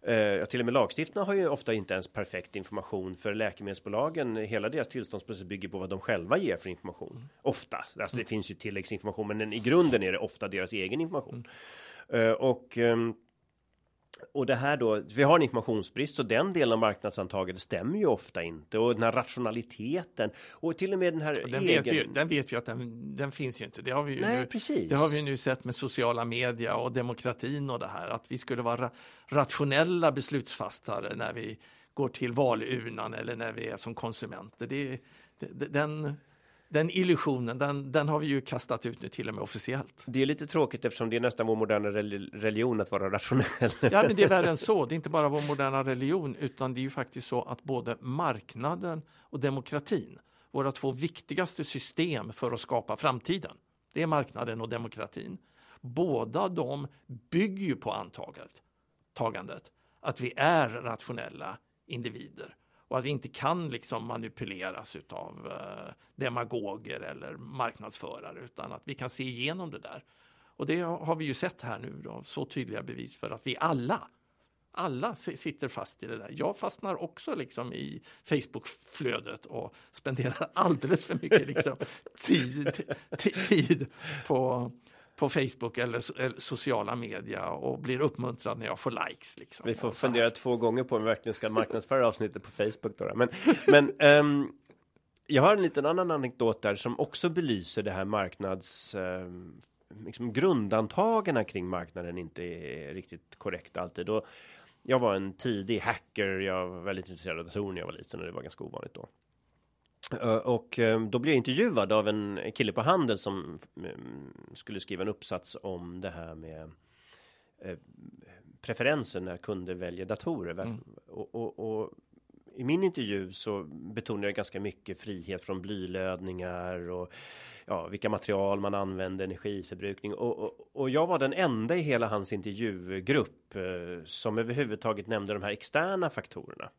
Eh, till och med lagstiftarna har ju ofta inte ens perfekt information för läkemedelsbolagen. Hela deras tillståndsprocess bygger på vad de själva ger för information. Mm. Ofta, alltså det mm. finns ju tilläggsinformation, men i grunden är det ofta deras egen information. Mm. Eh, och ehm, och det här då, vi har en informationsbrist så den delen av marknadsantagandet stämmer ju ofta inte och den här rationaliteten och till och med den här den, egen... vet vi, den vet vi att den, den finns ju inte. Det har vi ju Nej, nu, precis. Det har vi nu sett med sociala media och demokratin och det här att vi skulle vara rationella beslutsfattare när vi går till valurnan eller när vi är som konsumenter. Det, det, den, den illusionen, den, den har vi ju kastat ut nu till och med officiellt. Det är lite tråkigt eftersom det är nästan vår moderna religion att vara rationell. Ja, men det är värre än så. Det är inte bara vår moderna religion, utan det är ju faktiskt så att både marknaden och demokratin, våra två viktigaste system för att skapa framtiden, det är marknaden och demokratin. Båda de bygger ju på antagandet att vi är rationella individer och att vi inte kan liksom manipuleras av eh, demagoger eller marknadsförare utan att vi kan se igenom det där. Och det har vi ju sett här nu då, så tydliga bevis för att vi alla alla sitter fast i det där. Jag fastnar också liksom i Facebookflödet och spenderar alldeles för mycket liksom, tid, tid på, på Facebook eller, eller, sociala media och blir uppmuntrad när jag får likes. Liksom. Vi får fundera två gånger på om vi verkligen ska marknadsföra avsnittet på Facebook. Då. Men, men um, jag har en liten annan anekdot där som också belyser det här marknads um, liksom grundantagarna kring marknaden inte är riktigt korrekt alltid. Och jag var en tidig hacker. Jag var väldigt intresserad av datorer när jag var liten och det var ganska ovanligt då. Och eh, då blev jag intervjuad av en kille på Handel som mm, skulle skriva en uppsats om det här med eh, preferenser när kunder väljer datorer. Mm. Och, och, och, i min intervju så betonar jag ganska mycket frihet från blylödningar och ja, vilka material man använder, energiförbrukning och, och, och jag var den enda i hela hans intervjugrupp eh, som överhuvudtaget nämnde de här externa faktorerna.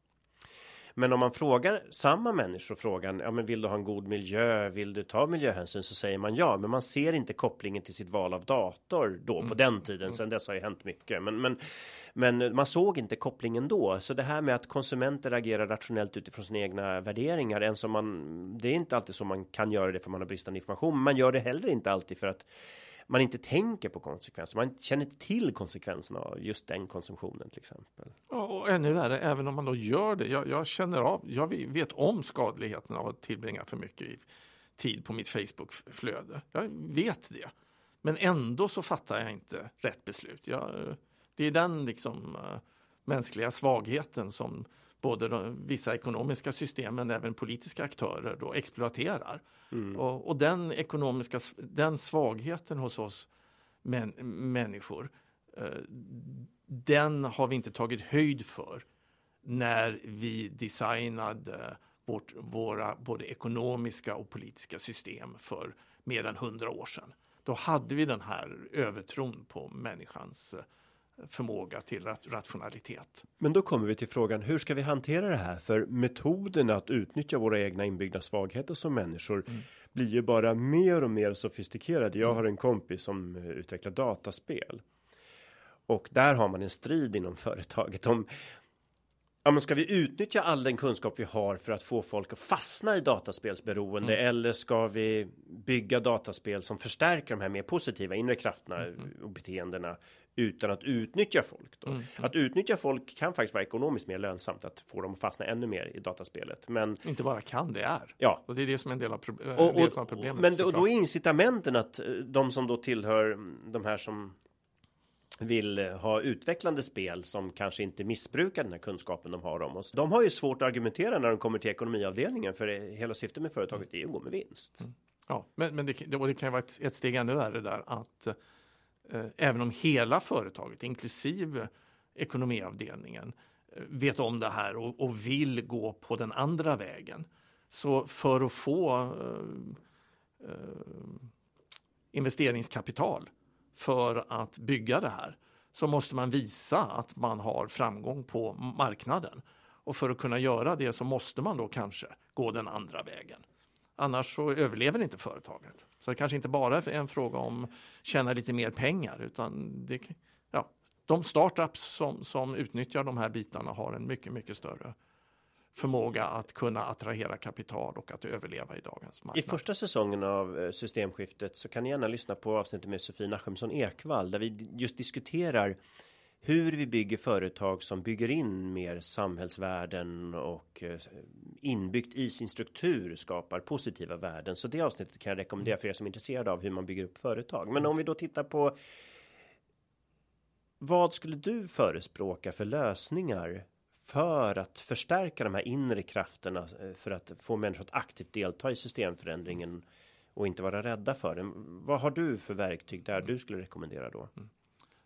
Men om man frågar samma människor frågan, ja men vill du ha en god miljö, vill du ta miljöhänsyn så säger man ja, men man ser inte kopplingen till sitt val av dator då mm. på den tiden. Sen dess har ju hänt mycket, men, men, men man såg inte kopplingen då. Så det här med att konsumenter agerar rationellt utifrån sina egna värderingar, än som man, det är inte alltid så man kan göra det för man har bristande information. Man gör det heller inte alltid för att man inte tänker på konsekvenser. Man känner inte till konsekvenserna av just den konsumtionen till exempel. Och ännu värre, även om man då gör det. Jag, jag känner av, jag vet om skadligheten av att tillbringa för mycket tid på mitt Facebook-flöde. Jag vet det. Men ändå så fattar jag inte rätt beslut. Jag, det är den liksom eh, mänskliga svagheten som både de, vissa ekonomiska system men även politiska aktörer då exploaterar. Mm. Och, och, den ekonomiska den svagheten hos oss män, människor eh, den har vi inte tagit höjd för när vi designade vårt, våra både ekonomiska och politiska system för mer än hundra år sedan. Då hade vi den här övertron på människans förmåga till rationalitet. Men då kommer vi till frågan hur ska vi hantera det här? För metoden att utnyttja våra egna inbyggda svagheter som människor mm. blir ju bara mer och mer sofistikerade. Jag har en kompis som eh, utvecklar dataspel och där har man en strid inom företaget om Ja, men ska vi utnyttja all den kunskap vi har för att få folk att fastna i dataspelsberoende mm. eller ska vi bygga dataspel som förstärker de här mer positiva inre krafterna mm. och beteendena utan att utnyttja folk. Då. Mm, mm. Att utnyttja folk kan faktiskt vara ekonomiskt mer lönsamt att få dem att fastna ännu mer i dataspelet. Men inte bara kan, det är. Ja, och det är det som är en del av, pro och, och, av problemet. Men då, då är incitamenten att eh, de som då tillhör mm, de här som vill ha utvecklande spel som kanske inte missbrukar den här kunskapen de har om oss. De har ju svårt att argumentera när de kommer till ekonomiavdelningen för hela syftet med företaget är ju att gå med vinst. Mm. Ja, men, men det, det, kan ju vara ett, ett steg ännu värre där att eh, även om hela företaget, inklusive ekonomiavdelningen, eh, vet om det här och, och, vill gå på den andra vägen. Så för att få eh, eh, investeringskapital för att bygga det här så måste man visa att man har framgång på marknaden. Och för att kunna göra det så måste man då kanske gå den andra vägen. Annars så överlever inte företaget. Så det kanske inte bara är en fråga om att tjäna lite mer pengar utan det, ja, de startups som, som utnyttjar de här bitarna har en mycket, mycket större förmåga att kunna attrahera kapital och att överleva i dagens marknad. I första säsongen av eh, systemskiftet så kan ni gärna lyssna på avsnittet med Sofie Nachemsson Ekvall där vi just diskuterar hur vi bygger företag som bygger in mer samhällsvärden och eh, inbyggt i sin struktur skapar positiva värden. Så det avsnittet kan jag rekommendera för er som är intresserade av hur man bygger upp företag. Men om vi då tittar på vad skulle du förespråka för lösningar för att förstärka de här inre krafterna eh, för att få människor att aktivt delta i systemförändringen och inte vara rädda för den. Vad har du för verktyg där du skulle rekommendera då? Mm.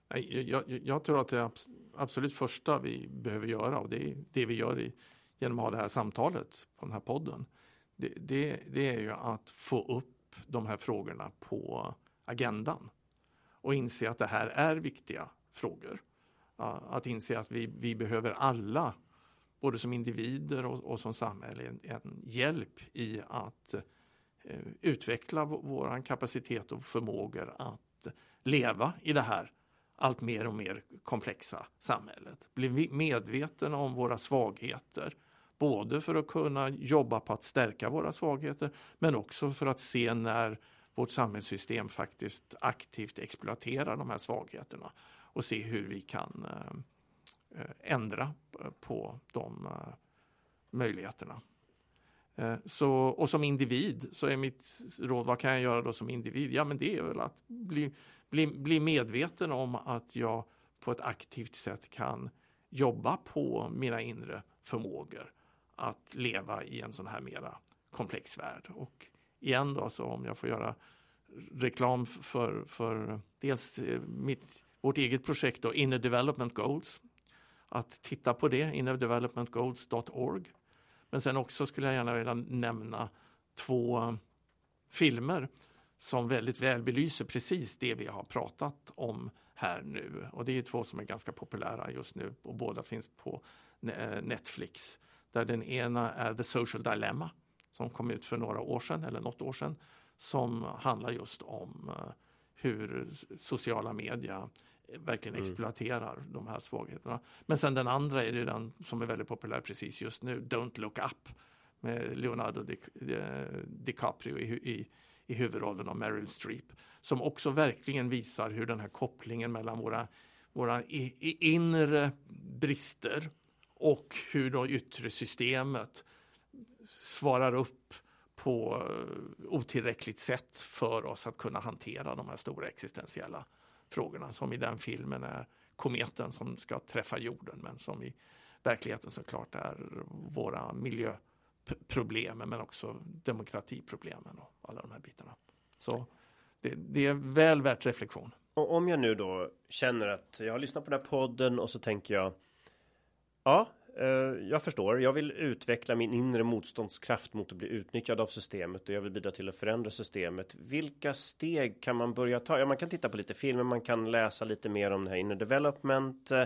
Jag, jag, jag, tror att det absolut första vi behöver göra och det är det vi gör i, genom att ha det här samtalet på den här podden. Det, det, det är ju att få upp de här frågorna på agendan och inse att det här är viktiga frågor. Att inse att vi, vi behöver alla, både som individer och, och som samhälle, en, en, hjälp i att eh, utveckla vår kapacitet och förmågor att leva i det här allt mer och mer komplexa samhället. Bli medveten om våra svagheter, både för att kunna jobba på att stärka våra svagheter, men också för att se när vårt samhällssystem faktiskt aktivt exploaterar de här svagheterna och se hur vi kan eh, eh, ändra på de eh, möjligheterna. Så, och som individ så är mitt råd, vad kan jag göra då som individ? Ja men det är väl att bli, bli, bli medveten om att jag på ett aktivt sätt kan jobba på mina inre förmågor att leva i en sån här mera komplex värld. Och igen då, så om jag får göra reklam för, för dels mitt vårt eget projekt då, Inner Development Goals. Att titta på det, innerdevelopmentgoals.org. Men sen också skulle jag gärna vilja nämna två filmer som väldigt väl belyser precis det vi har pratat om här nu. Och det är två som är ganska populära just nu och båda finns på eh, Netflix. Där den ena är The Social Dilemma som kom ut för några år sedan eller något år sedan som handlar just om eh, hur sociala media verkligen mm. exploaterar de här svagheterna. Men sen den andra är det den som är väldigt populär precis just nu, Don't look up med Leonardo Di, DiCaprio i, i, i huvudrollen av Meryl Streep som också verkligen visar hur den här kopplingen mellan våra, våra i, i inre brister och hur det yttre systemet svarar upp på otillräckligt sätt för oss att kunna hantera de här stora existentiella frågorna som i den filmen är kometen som ska träffa jorden men som i verkligheten såklart är våra miljöproblem men också demokratiproblemen och alla de här bitarna. Så det, det är väl värt reflektion. Och om jag nu då känner att jag har lyssnat på den här podden och så tänker jag Ja, Eh, jag förstår. Jag vill utveckla min inre motståndskraft mot att bli utnyttjad av systemet och jag vill bidra till att förändra systemet. Vilka steg kan man börja ta? Ja, man kan titta på lite filmer, man kan läsa lite mer om det här inner development. Eh,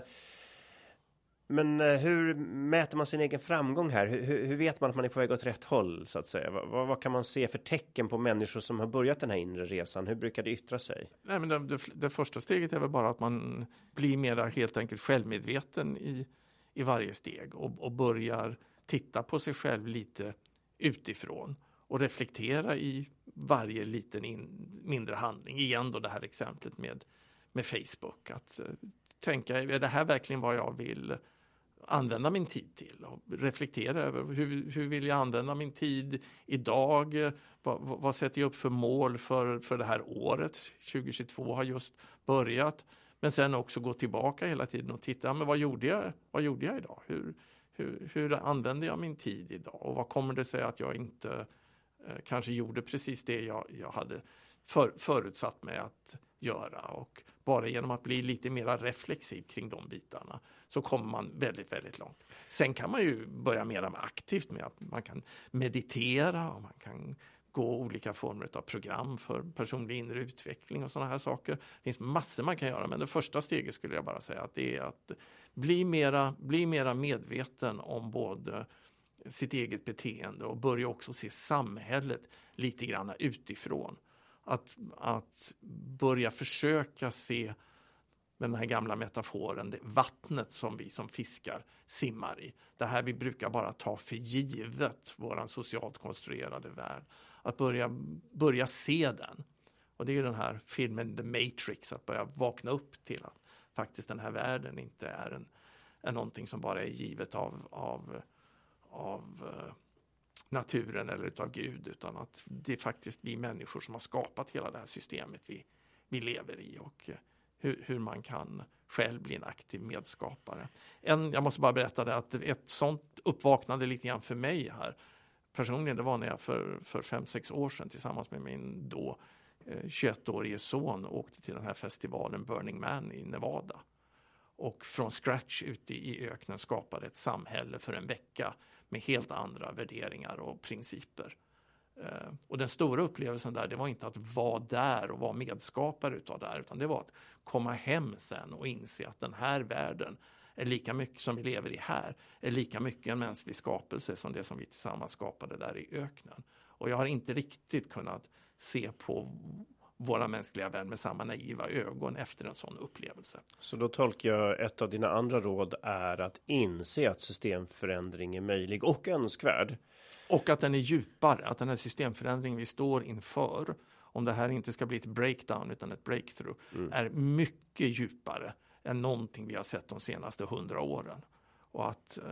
men eh, hur mäter man sin egen framgång här? Hur, hur, vet man att man är på väg åt rätt håll så att säga? Vad, vad, kan man se för tecken på människor som har börjat den här inre resan? Hur brukar det yttra sig? Nej, men det, det, det första steget är väl bara att man blir mer helt enkelt självmedveten i i varje steg och, och börjar titta på sig själv lite utifrån och reflektera i varje liten in, mindre handling. Igen då det här exemplet med, med Facebook. Att uh, tänka, är det här verkligen vad jag vill använda min tid till? Och reflektera över hur, hur vill jag använda min tid idag? Vad, vad sätter jag upp för mål för, för det här året? 2022 har just börjat. Men sen också gå tillbaka hela tiden och titta, men vad gjorde jag, vad gjorde jag idag? Hur, hur, hur använde jag min tid idag? Och vad kommer det sig att jag inte eh, kanske gjorde precis det jag, jag hade för, förutsatt mig att göra? Och bara genom att bli lite mer reflexiv kring de bitarna så kommer man väldigt, väldigt långt. Sen kan man ju börja mer aktivt med att man kan meditera och man kan gå olika former av program för personlig inre utveckling och sådana här saker. Det finns massor man kan göra men det första steget skulle jag bara säga att det är att bli mera, bli mera medveten om både sitt eget beteende och börja också se samhället lite grann utifrån. Att, att börja försöka se med den här gamla metaforen, det vattnet som vi som fiskar simmar i. Det här vi brukar bara ta för givet, våran socialt konstruerade värld att börja, börja se den. Och det är ju den här filmen The Matrix, att börja vakna upp till att faktiskt den här världen inte är, en, är någonting som bara är givet av, av, av eh, naturen eller utav Gud utan att det är faktiskt vi människor som har skapat hela det här systemet vi, vi lever i och eh, hur, hur, man kan själv bli en aktiv medskapare. En, jag måste bara berätta det att ett sånt uppvaknande lite grann för mig här personligen, det var när jag för, för fem, sex år sedan tillsammans med min då eh, 21-årige son åkte till den här festivalen Burning Man i Nevada. Och från scratch ute i öknen skapade ett samhälle för en vecka med helt andra värderingar och principer. Eh, och den stora upplevelsen där, det var inte att vara där och vara medskapare utav det här, utan det var att komma hem sen och inse att den här världen är lika mycket som vi lever i här, är lika mycket en mänsklig skapelse som det som vi tillsammans skapade där i öknen. Och jag har inte riktigt kunnat se på våra mänskliga vän med samma naiva ögon efter en sån upplevelse. Så då tolkar jag ett av dina andra råd är att inse att systemförändring är möjlig och önskvärd. Och att den är djupare, att den här systemförändringen vi står inför, om det här inte ska bli ett breakdown utan ett breakthrough, mm. är mycket djupare än någonting vi har sett de senaste hundra åren. Och att eh,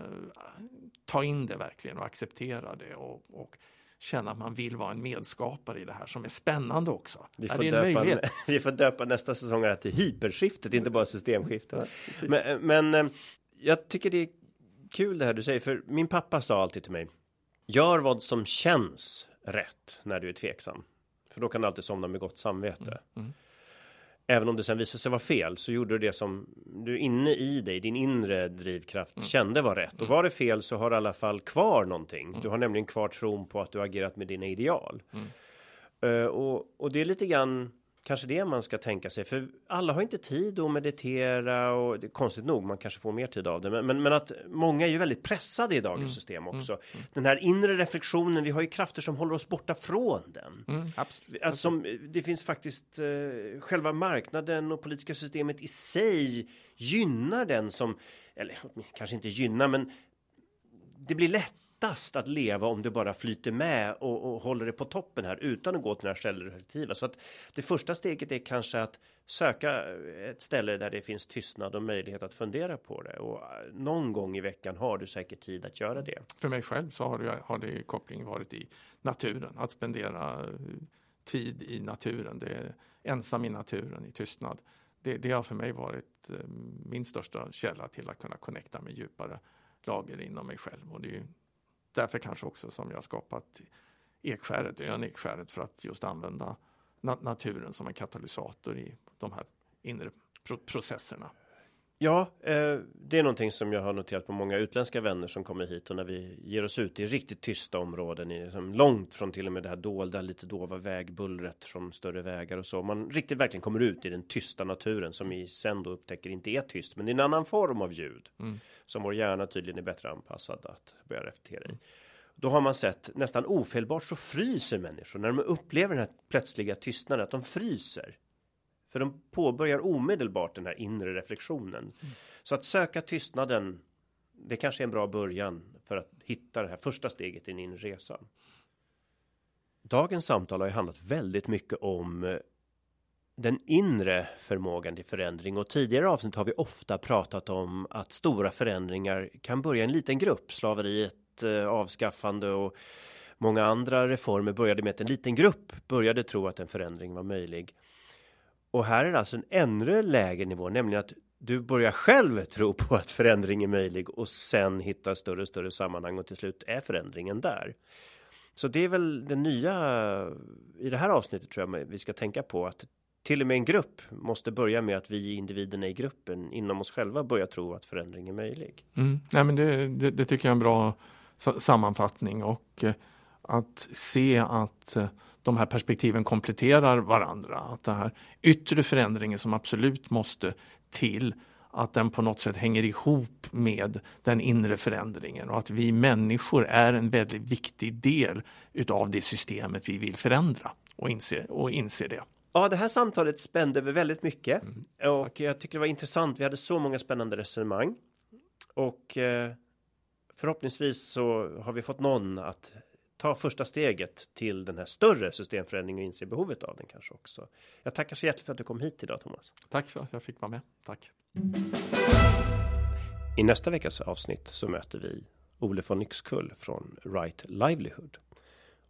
ta in det verkligen och acceptera det och, och känna att man vill vara en medskapare i det här som är spännande också. Vi får, döpa, vi får döpa nästa säsong här till hyperskiftet, inte bara systemskiftet. Ja, men, men eh, jag tycker det är kul det här du säger, för min pappa sa alltid till mig. Gör vad som känns rätt när du är tveksam. För då kan du alltid somna med gott samvete. Mm. Mm. Även om det sen visade sig vara fel så gjorde du det som du inne i dig, din inre drivkraft mm. kände var rätt. Och mm. var det fel så har du i alla fall kvar någonting. Mm. Du har nämligen kvar tron på att du agerat med dina ideal. Uh, och, och det är lite grann kanske det man ska tänka sig. För alla har inte tid att meditera och det är konstigt nog, man kanske får mer tid av det. Men, men, men att många är ju väldigt pressade i dagens mm. system mm. också. Mm. Den här inre reflektionen, vi har ju krafter som håller oss borta från den. Mm. Absolut. Alltså, det finns faktiskt eh, själva marknaden och politiska systemet i sig gynnar den som, eller kanske inte gynnar, men det blir lätt lättast att leva om du bara flyter med och, och håller det på toppen här utan att gå till det här självreflektiva. Så att det första steget är kanske att söka ett ställe där det finns tystnad och möjlighet att fundera på det. Och eh, någon gång i veckan har du säkert tid att göra det. För mig själv så har det, har det koppling varit i naturen, att spendera eh, tid i naturen. Det är ensam i naturen, i tystnad. Det, det har för mig varit eh, min största källa till att kunna connecta med djupare lager inom mig själv. Och det är därför kanske också som jag skapat Ekskäret, ön Ekskäret för att just använda na naturen som en katalysator i de här inre pro processerna. Ja, eh, det är någonting som jag har noterat på många utländska vänner som kommer hit och när vi ger oss ut i riktigt tysta områden, i, liksom långt från till och med det här dolda, lite dova vägbullret från större vägar och så. Man riktigt verkligen kommer ut i den tysta naturen som vi sen då upptäcker inte är tyst, men det är en annan form av ljud mm. som vår hjärna tydligen är bättre anpassad att börja reflektera i. Mm. Då har man sett nästan ofelbart så fryser människor när de upplever den här plötsliga tystnaden, att de fryser. För de påbörjar omedelbart den här inre reflektionen. Mm. Så att söka tystnaden, det kanske är en bra början för att hitta det här första steget i din resa. Dagens samtal har ju handlat väldigt mycket om eh, den inre förmågan till förändring och tidigare avsnitt har vi ofta pratat om att stora förändringar kan börja i en liten grupp. Slaveriet, eh, avskaffande och många andra reformer började med att en liten grupp började tro att en förändring var möjlig. Och här är det alltså en ännu lägre nivå, nämligen att du börjar själv tro på att förändring är möjlig och sen hittar större och större sammanhang och till slut är förändringen där. Så det är väl det nya i det här avsnittet tror jag vi ska tänka på att till och med en grupp måste börja med att vi individerna i gruppen inom oss själva börjar tro att förändring är möjlig. Mm. Nej, men det, det, det, tycker jag är en bra sammanfattning och eh, att se att eh, de här perspektiven kompletterar varandra. Att den här yttre förändringen som absolut måste till att den på något sätt hänger ihop med den inre förändringen och att vi människor är en väldigt viktig del utav det systemet vi vill förändra och inse, och inse det. Ja, det här samtalet spände över väldigt mycket mm, och jag tycker det var intressant. Vi hade så många spännande resonemang och eh, förhoppningsvis så har vi fått någon att ta första steget till den här större systemförändringen och inse behovet av den kanske också. Jag tackar så hjärtligt för att du kom hit idag Thomas. Tack för att jag fick vara med. Tack. I nästa veckas avsnitt så möter vi Ole von Yxkull från Right Livelihood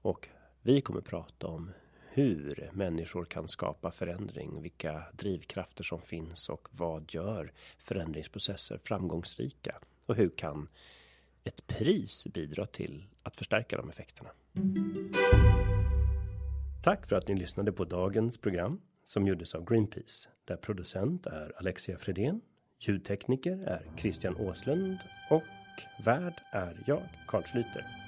och vi kommer prata om hur människor kan skapa förändring, vilka drivkrafter som finns och vad gör förändringsprocesser framgångsrika och hur kan ett pris bidra till att förstärka de effekterna. Tack för att ni lyssnade på dagens program som gjordes av Greenpeace där producent är Alexia Fredén, ljudtekniker är Christian Åslund och värd är jag, Carl Schlyter.